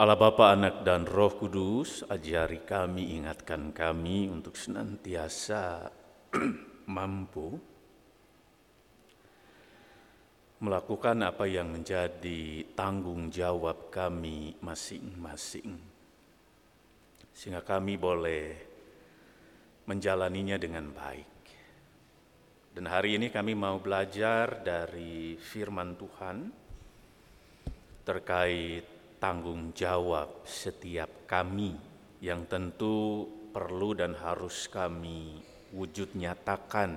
Allah Bapa, Anak, dan Roh Kudus, ajari kami, ingatkan kami untuk senantiasa mampu melakukan apa yang menjadi tanggung jawab kami masing-masing. Sehingga kami boleh menjalaninya dengan baik. Dan hari ini kami mau belajar dari firman Tuhan terkait tanggung jawab setiap kami yang tentu perlu dan harus kami wujud nyatakan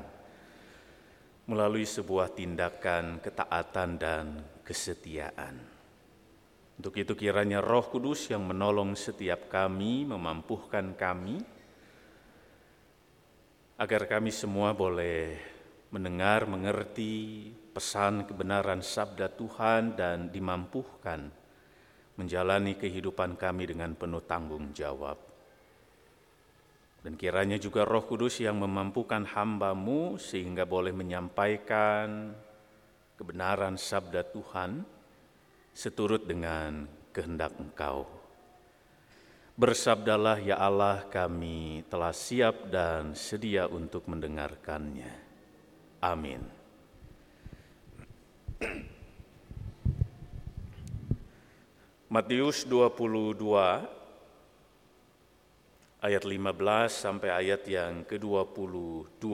melalui sebuah tindakan ketaatan dan kesetiaan. Untuk itu kiranya Roh Kudus yang menolong setiap kami, memampuhkan kami agar kami semua boleh mendengar, mengerti pesan kebenaran sabda Tuhan dan dimampuhkan menjalani kehidupan kami dengan penuh tanggung jawab. Dan kiranya juga roh kudus yang memampukan hambamu sehingga boleh menyampaikan kebenaran sabda Tuhan seturut dengan kehendak engkau. Bersabdalah ya Allah kami telah siap dan sedia untuk mendengarkannya. Amin. Matius 22 ayat 15 sampai ayat yang ke-22.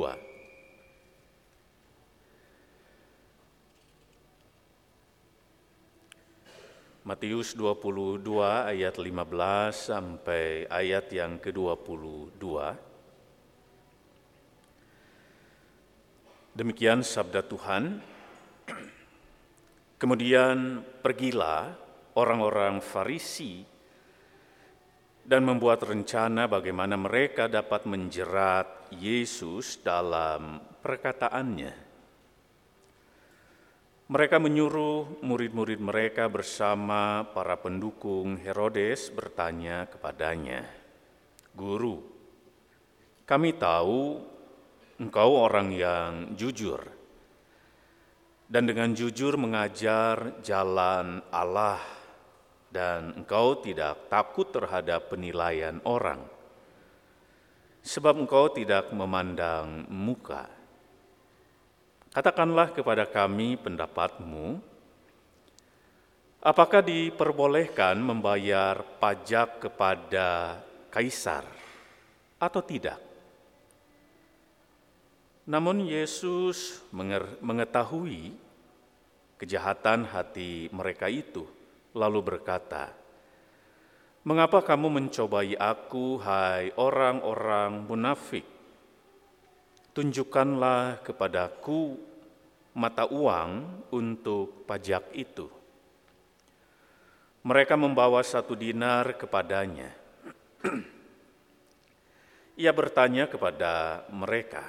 Matius 22 ayat 15 sampai ayat yang ke-22. Demikian sabda Tuhan. Kemudian pergilah orang-orang Farisi dan membuat rencana bagaimana mereka dapat menjerat Yesus dalam perkataannya. Mereka menyuruh murid-murid mereka bersama para pendukung Herodes bertanya kepadanya, "Guru, kami tahu engkau orang yang jujur dan dengan jujur mengajar jalan Allah." Dan engkau tidak takut terhadap penilaian orang, sebab engkau tidak memandang muka. Katakanlah kepada kami pendapatmu, apakah diperbolehkan membayar pajak kepada kaisar atau tidak? Namun Yesus mengetahui kejahatan hati mereka itu lalu berkata, Mengapa kamu mencobai aku, hai orang-orang munafik? Tunjukkanlah kepadaku mata uang untuk pajak itu. Mereka membawa satu dinar kepadanya. Ia bertanya kepada mereka,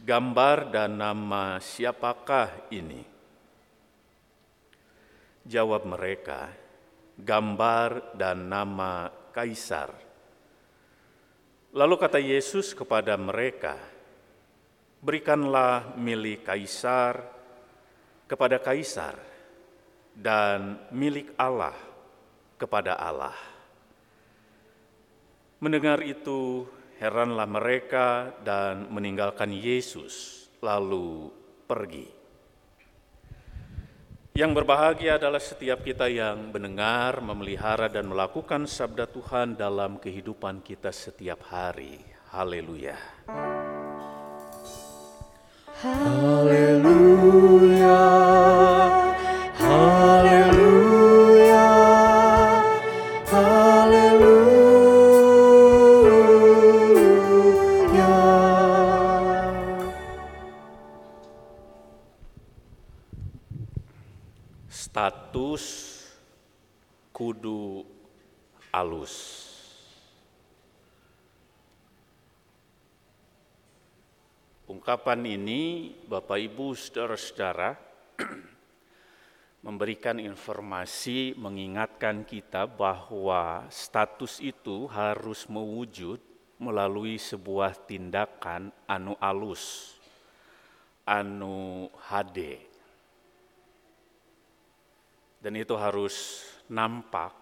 "Gambar dan nama siapakah ini?" Jawab mereka, gambar dan nama kaisar. Lalu kata Yesus kepada mereka, "Berikanlah milik kaisar kepada kaisar, dan milik Allah kepada Allah." Mendengar itu, heranlah mereka dan meninggalkan Yesus, lalu pergi. Yang berbahagia adalah setiap kita yang mendengar, memelihara, dan melakukan sabda Tuhan dalam kehidupan kita setiap hari. Haleluya! Haleluya! Status kudu alus. Ungkapan ini Bapak Ibu saudara-saudara memberikan informasi mengingatkan kita bahwa status itu harus mewujud melalui sebuah tindakan anu alus, anu HD. Dan itu harus nampak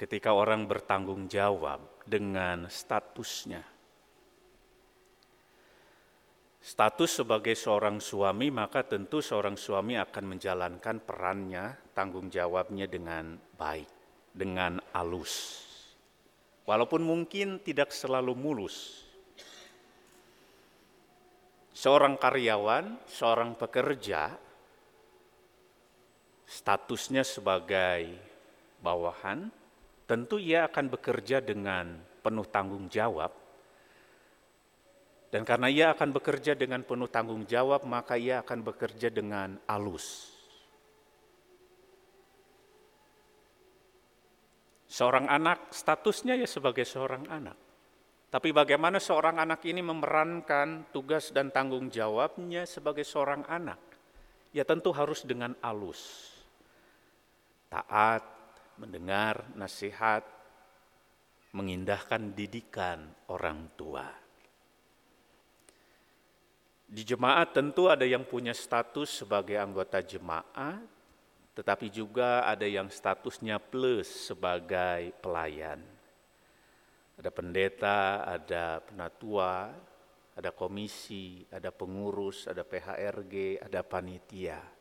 ketika orang bertanggung jawab dengan statusnya. Status sebagai seorang suami, maka tentu seorang suami akan menjalankan perannya, tanggung jawabnya dengan baik, dengan alus. Walaupun mungkin tidak selalu mulus. Seorang karyawan, seorang pekerja, statusnya sebagai bawahan, tentu ia akan bekerja dengan penuh tanggung jawab, dan karena ia akan bekerja dengan penuh tanggung jawab, maka ia akan bekerja dengan alus. Seorang anak statusnya ya sebagai seorang anak. Tapi bagaimana seorang anak ini memerankan tugas dan tanggung jawabnya sebagai seorang anak? Ya tentu harus dengan alus. Taat, mendengar nasihat, mengindahkan didikan orang tua. Di jemaat tentu ada yang punya status sebagai anggota jemaat, tetapi juga ada yang statusnya plus sebagai pelayan. Ada pendeta, ada penatua, ada komisi, ada pengurus, ada PHRG, ada panitia.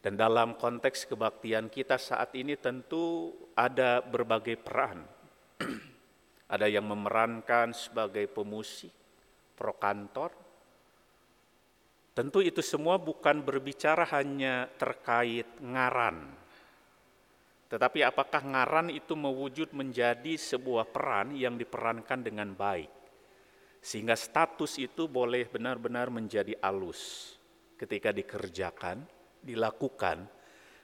Dan dalam konteks kebaktian kita saat ini tentu ada berbagai peran. ada yang memerankan sebagai pemusik, prokantor, Tentu itu semua bukan berbicara hanya terkait ngaran, tetapi apakah ngaran itu mewujud menjadi sebuah peran yang diperankan dengan baik, sehingga status itu boleh benar-benar menjadi alus ketika dikerjakan, dilakukan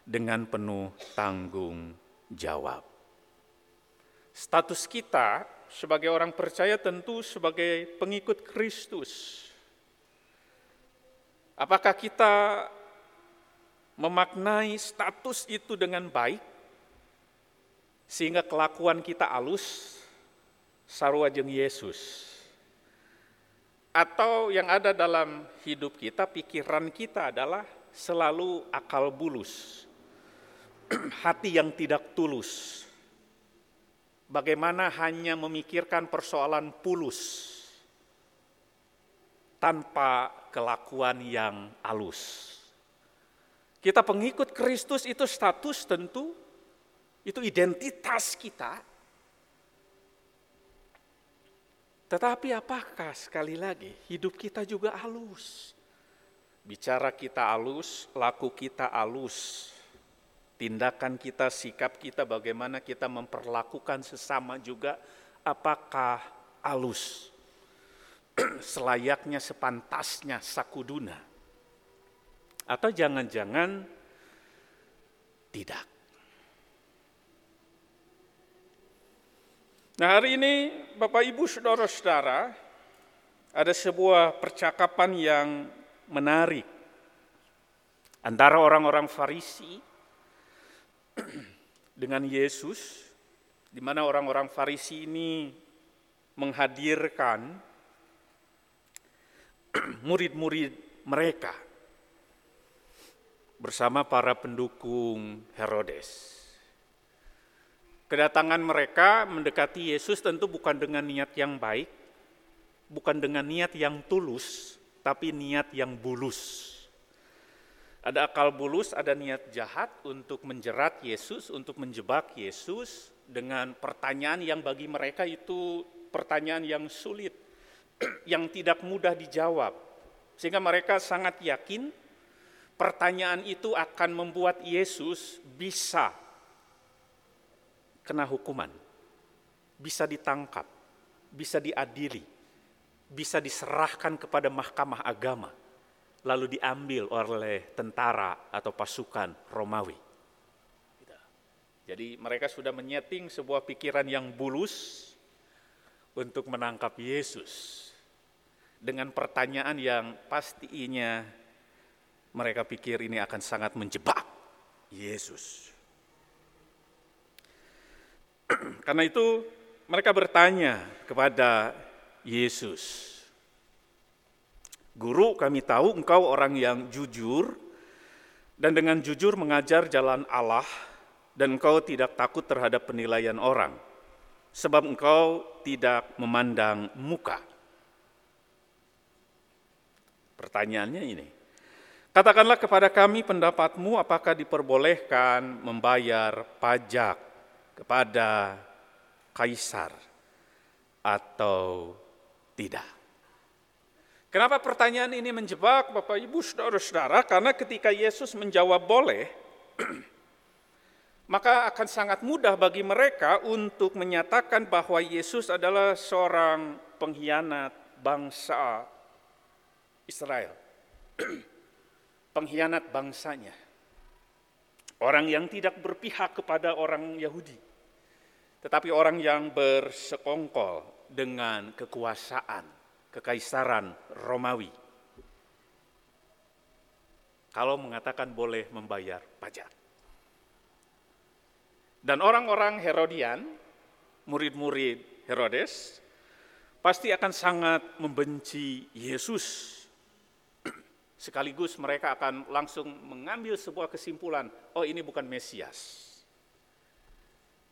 dengan penuh tanggung jawab. Status kita sebagai orang percaya tentu sebagai pengikut Kristus Apakah kita memaknai status itu dengan baik sehingga kelakuan kita alus sarwajeng Yesus? Atau yang ada dalam hidup kita, pikiran kita adalah selalu akal bulus, hati yang tidak tulus. Bagaimana hanya memikirkan persoalan pulus tanpa kelakuan yang alus. Kita pengikut Kristus itu status tentu, itu identitas kita. Tetapi apakah sekali lagi hidup kita juga halus? Bicara kita halus, laku kita halus, tindakan kita, sikap kita, bagaimana kita memperlakukan sesama juga, apakah halus? selayaknya sepantasnya sakuduna. Atau jangan-jangan tidak. Nah hari ini Bapak Ibu Saudara-saudara ada sebuah percakapan yang menarik antara orang-orang Farisi dengan Yesus di mana orang-orang Farisi ini menghadirkan murid-murid mereka bersama para pendukung Herodes. Kedatangan mereka mendekati Yesus tentu bukan dengan niat yang baik, bukan dengan niat yang tulus, tapi niat yang bulus. Ada akal bulus, ada niat jahat untuk menjerat Yesus, untuk menjebak Yesus dengan pertanyaan yang bagi mereka itu pertanyaan yang sulit yang tidak mudah dijawab. Sehingga mereka sangat yakin pertanyaan itu akan membuat Yesus bisa kena hukuman, bisa ditangkap, bisa diadili, bisa diserahkan kepada mahkamah agama, lalu diambil oleh tentara atau pasukan Romawi. Jadi mereka sudah menyeting sebuah pikiran yang bulus untuk menangkap Yesus dengan pertanyaan yang pastinya mereka pikir ini akan sangat menjebak Yesus. Karena itu mereka bertanya kepada Yesus, Guru kami tahu engkau orang yang jujur dan dengan jujur mengajar jalan Allah dan engkau tidak takut terhadap penilaian orang, sebab engkau tidak memandang muka. Pertanyaannya ini, katakanlah kepada kami pendapatmu apakah diperbolehkan membayar pajak kepada kaisar atau tidak. Kenapa pertanyaan ini menjebak Bapak Ibu Saudara-saudara? Karena ketika Yesus menjawab boleh, maka akan sangat mudah bagi mereka untuk menyatakan bahwa Yesus adalah seorang pengkhianat bangsa Israel. pengkhianat bangsanya. Orang yang tidak berpihak kepada orang Yahudi. Tetapi orang yang bersekongkol dengan kekuasaan kekaisaran Romawi. Kalau mengatakan boleh membayar pajak. Dan orang-orang Herodian, murid-murid Herodes, pasti akan sangat membenci Yesus. Sekaligus mereka akan langsung mengambil sebuah kesimpulan, oh ini bukan Mesias.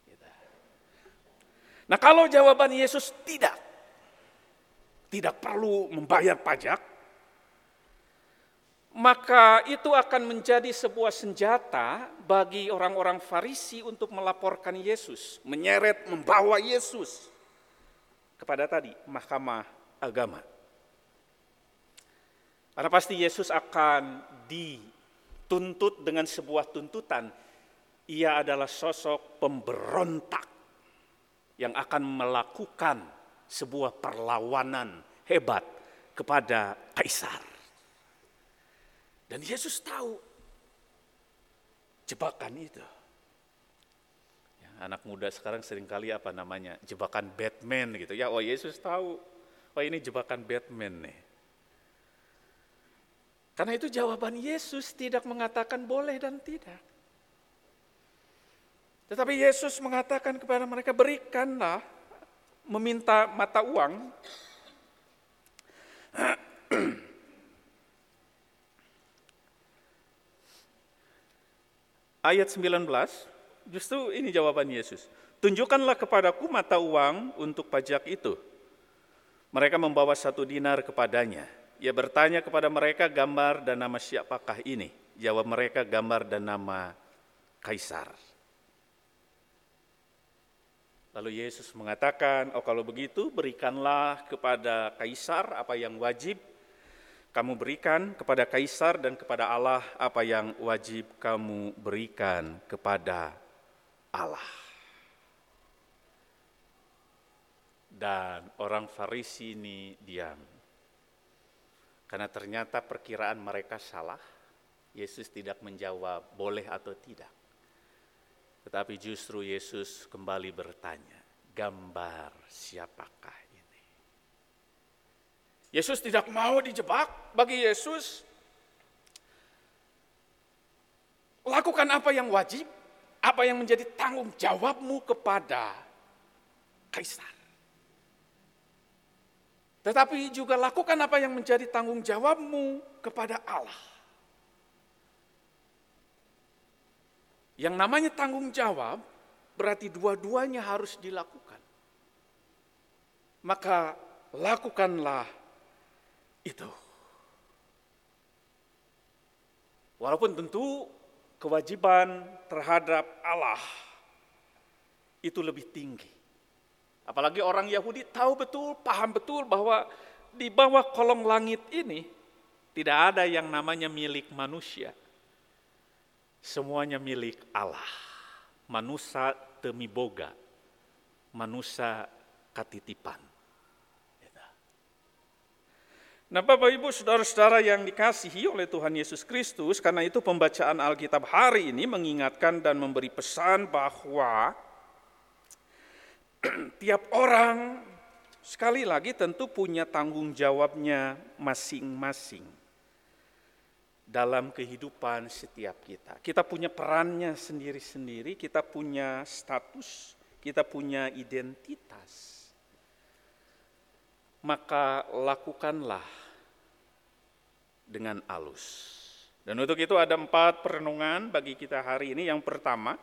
Gitu. Nah kalau jawaban Yesus tidak, tidak perlu membayar pajak, maka itu akan menjadi sebuah senjata bagi orang-orang Farisi untuk melaporkan Yesus, menyeret, membawa Yesus kepada tadi mahkamah agama. Karena pasti Yesus akan dituntut dengan sebuah tuntutan. Ia adalah sosok pemberontak yang akan melakukan sebuah perlawanan hebat kepada kaisar. Dan Yesus tahu jebakan itu. Ya, anak muda sekarang sering kali apa namanya jebakan Batman gitu ya. Oh Yesus tahu, oh ini jebakan Batman nih. Karena itu jawaban Yesus tidak mengatakan boleh dan tidak. Tetapi Yesus mengatakan kepada mereka, berikanlah meminta mata uang, ayat 19, justru ini jawaban Yesus. Tunjukkanlah kepadaku mata uang untuk pajak itu. Mereka membawa satu dinar kepadanya. Ia bertanya kepada mereka gambar dan nama siapakah ini. Jawab mereka gambar dan nama Kaisar. Lalu Yesus mengatakan, oh kalau begitu berikanlah kepada kaisar apa yang wajib kamu berikan kepada kaisar dan kepada Allah apa yang wajib kamu berikan kepada Allah. Dan orang Farisi ini diam. Karena ternyata perkiraan mereka salah. Yesus tidak menjawab boleh atau tidak. Tetapi justru Yesus kembali bertanya, gambar siapakah ini? Yesus tidak mau dijebak. Bagi Yesus, lakukan apa yang wajib, apa yang menjadi tanggung jawabmu kepada kaisar. Tetapi juga lakukan apa yang menjadi tanggung jawabmu kepada Allah. Yang namanya tanggung jawab berarti dua-duanya harus dilakukan. Maka lakukanlah itu. Walaupun tentu kewajiban terhadap Allah itu lebih tinggi. Apalagi orang Yahudi tahu betul, paham betul bahwa di bawah kolong langit ini tidak ada yang namanya milik manusia semuanya milik Allah. Manusia demi boga, manusia katitipan. Gitu. Nah Bapak Ibu Saudara-saudara yang dikasihi oleh Tuhan Yesus Kristus, karena itu pembacaan Alkitab hari ini mengingatkan dan memberi pesan bahwa tiap orang sekali lagi tentu punya tanggung jawabnya masing-masing dalam kehidupan setiap kita. Kita punya perannya sendiri-sendiri, kita punya status, kita punya identitas. Maka lakukanlah dengan alus. Dan untuk itu ada empat perenungan bagi kita hari ini. Yang pertama,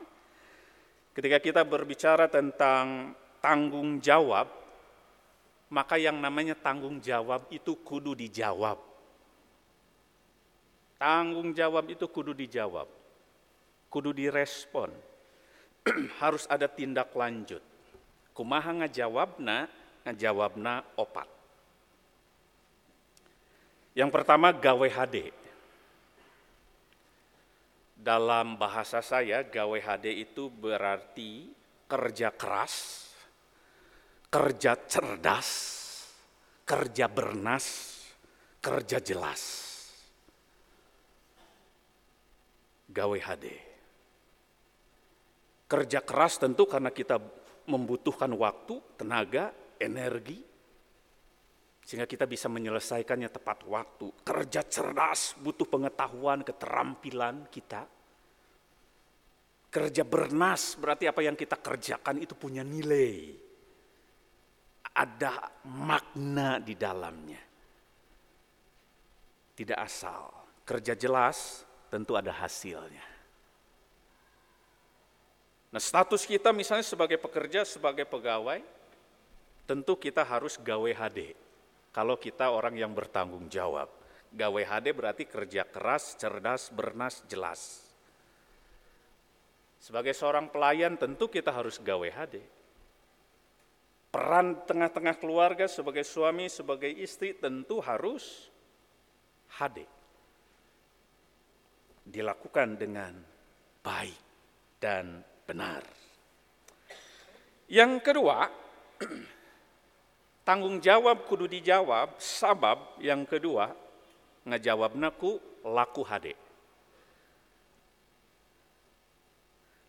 Ketika kita berbicara tentang tanggung jawab, maka yang namanya tanggung jawab itu kudu dijawab. Tanggung jawab itu kudu dijawab, kudu direspon. Harus ada tindak lanjut. Kumaha ngajawabna, ngajawabna opat. Yang pertama gawe HD. Dalam bahasa saya gawe HD itu berarti kerja keras, kerja cerdas, kerja bernas, kerja jelas. Gawe HD. Kerja keras tentu karena kita membutuhkan waktu, tenaga, energi, sehingga kita bisa menyelesaikannya tepat waktu. Kerja cerdas butuh pengetahuan, keterampilan kita. Kerja bernas berarti apa yang kita kerjakan itu punya nilai. Ada makna di dalamnya. Tidak asal. Kerja jelas tentu ada hasilnya. Nah status kita misalnya sebagai pekerja, sebagai pegawai, tentu kita harus gawe HD. Kalau kita orang yang bertanggung jawab. Gawe HD berarti kerja keras, cerdas, bernas, jelas. Sebagai seorang pelayan tentu kita harus gawe HD. Peran tengah-tengah keluarga sebagai suami, sebagai istri tentu harus HD. Dilakukan dengan baik dan benar. Yang kedua, tanggung jawab kudu dijawab, sabab yang kedua, ngejawabna ku laku hade.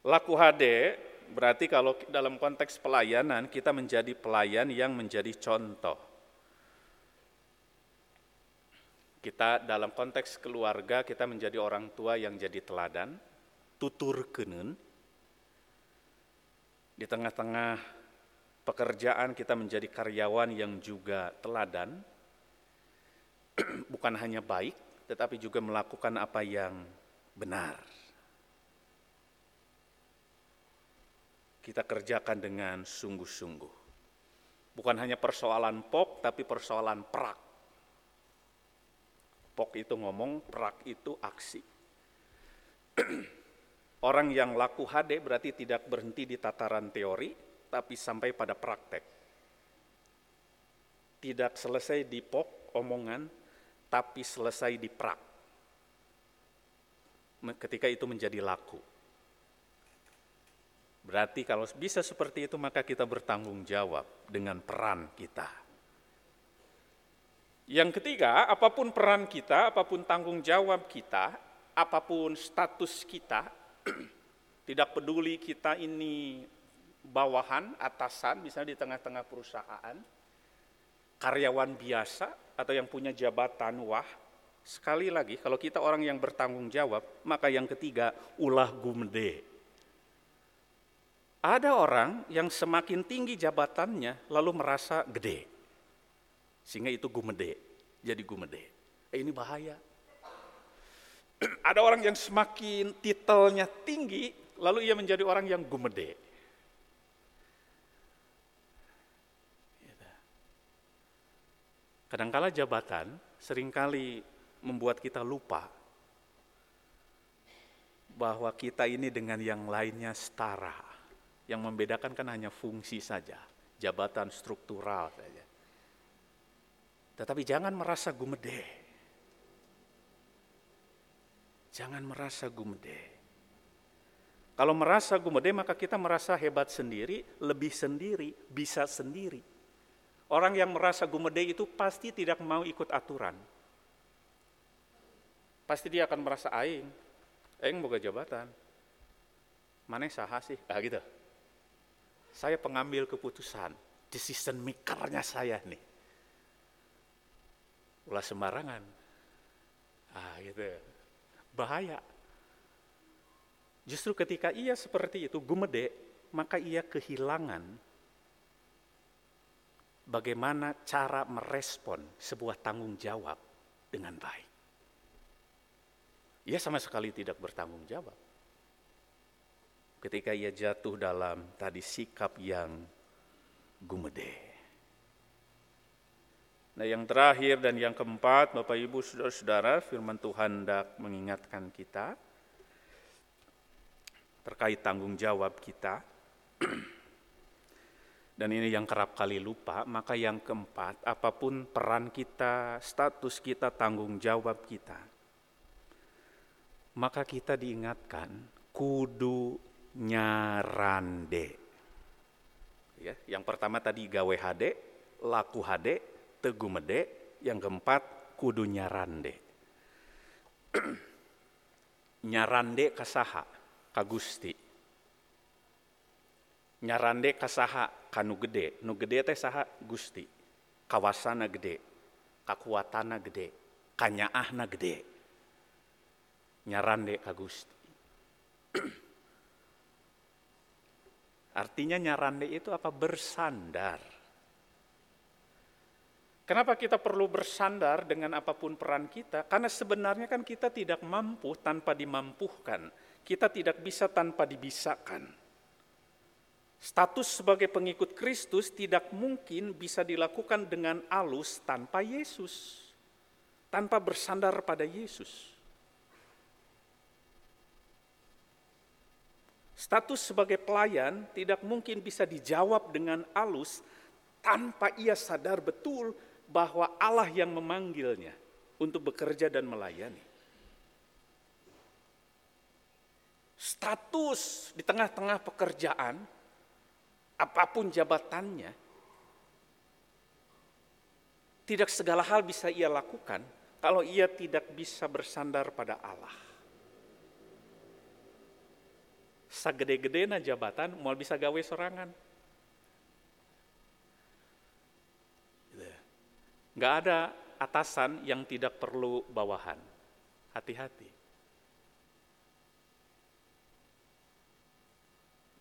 Laku hade berarti kalau dalam konteks pelayanan kita menjadi pelayan yang menjadi contoh. Kita dalam konteks keluarga kita menjadi orang tua yang jadi teladan, tutur kenen, di tengah-tengah pekerjaan kita menjadi karyawan yang juga teladan, bukan hanya baik, tetapi juga melakukan apa yang benar. Kita kerjakan dengan sungguh-sungguh. Bukan hanya persoalan pok, tapi persoalan prak. Pok itu ngomong, prak itu aksi. Orang yang laku HD berarti tidak berhenti di tataran teori, tapi sampai pada praktek. Tidak selesai di pok omongan, tapi selesai di prak. Ketika itu menjadi laku. Berarti kalau bisa seperti itu maka kita bertanggung jawab dengan peran kita. Yang ketiga, apa pun peran kita, apa pun tanggung jawab kita, apa pun status kita, Tidak peduli kita ini bawahan, atasan, misalnya di tengah-tengah perusahaan, karyawan biasa atau yang punya jabatan wah, sekali lagi kalau kita orang yang bertanggung jawab, maka yang ketiga ulah gumde. Ada orang yang semakin tinggi jabatannya lalu merasa gede. Sehingga itu gumede, jadi gumede. Eh, ini bahaya ada orang yang semakin titelnya tinggi, lalu ia menjadi orang yang gumede. Kadangkala jabatan sering kali membuat kita lupa bahwa kita ini dengan yang lainnya setara. Yang membedakan kan hanya fungsi saja, jabatan struktural saja. Tetapi jangan merasa gumede Jangan merasa gumede. Kalau merasa gumede maka kita merasa hebat sendiri, lebih sendiri, bisa sendiri. Orang yang merasa gumede itu pasti tidak mau ikut aturan. Pasti dia akan merasa aing, aing boga jabatan. Mana saha sih? Ah gitu. Saya pengambil keputusan, decision makernya saya nih. Ulah sembarangan. Ah gitu bahaya. Justru ketika ia seperti itu gumede, maka ia kehilangan bagaimana cara merespon sebuah tanggung jawab dengan baik. Ia sama sekali tidak bertanggung jawab. ketika ia jatuh dalam tadi sikap yang gumede. Nah yang terakhir dan yang keempat Bapak Ibu Saudara-saudara firman Tuhan hendak mengingatkan kita terkait tanggung jawab kita. Dan ini yang kerap kali lupa, maka yang keempat, apa pun peran kita, status kita, tanggung jawab kita, maka kita diingatkan kudu nyarande. Ya, yang pertama tadi gawe hade, laku hade, tegumede, yang keempat kudu nyarande. nyarande kasaha, kagusti. Nyarande kasaha, kanu gede. Nu gede teh saha gusti. Kawasana gede. Kakuatana gede. Kanyaahna gede. Nyarande kagusti. Artinya nyarande itu apa? Bersandar. Kenapa kita perlu bersandar dengan apa pun peran kita? Karena sebenarnya kan kita tidak mampu tanpa dimampuhkan. Kita tidak bisa tanpa dibisakan. Status sebagai pengikut Kristus tidak mungkin bisa dilakukan dengan alus tanpa Yesus. Tanpa bersandar pada Yesus. Status sebagai pelayan tidak mungkin bisa dijawab dengan alus tanpa ia sadar betul bahwa Allah yang memanggilnya untuk bekerja dan melayani. Status di tengah-tengah pekerjaan, apa pun jabatannya, tidak segala hal bisa ia lakukan kalau ia tidak bisa bersandar pada Allah. Sagede-gede na jabatan, mau bisa gawe sorangan. Nggak ada atasan yang tidak perlu bawahan. Hati-hati.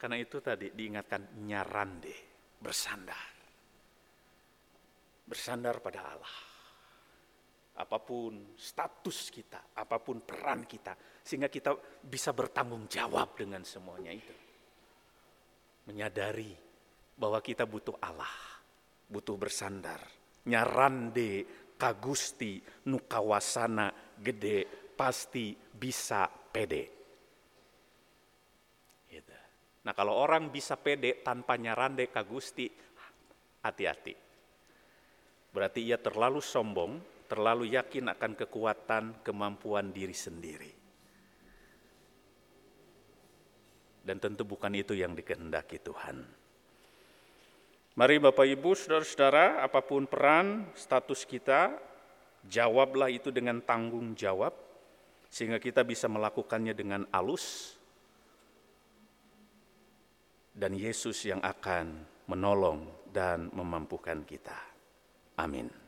Karena itu tadi diingatkan nyarande, bersandar. Bersandar pada Allah. Apa pun status kita, apa pun peran kita, sehingga kita bisa bertanggung jawab dengan semuanya itu. Menyadari bahwa kita butuh Allah, butuh bersandar, nyarande kagusti nukawasana gede pasti bisa pede. Gitu. Nah kalau orang bisa pede tanpa nyarande kagusti, hati-hati. Berarti ia terlalu sombong, terlalu yakin akan kekuatan, kemampuan diri sendiri. Dan tentu bukan itu yang dikehendaki Tuhan. Mari Bapak Ibu, saudara-saudara, apa pun peran, status kita, jawablah itu dengan tanggung jawab, sehingga kita bisa melakukannya dengan alus, dan Yesus yang akan menolong dan memampukan kita. Amin.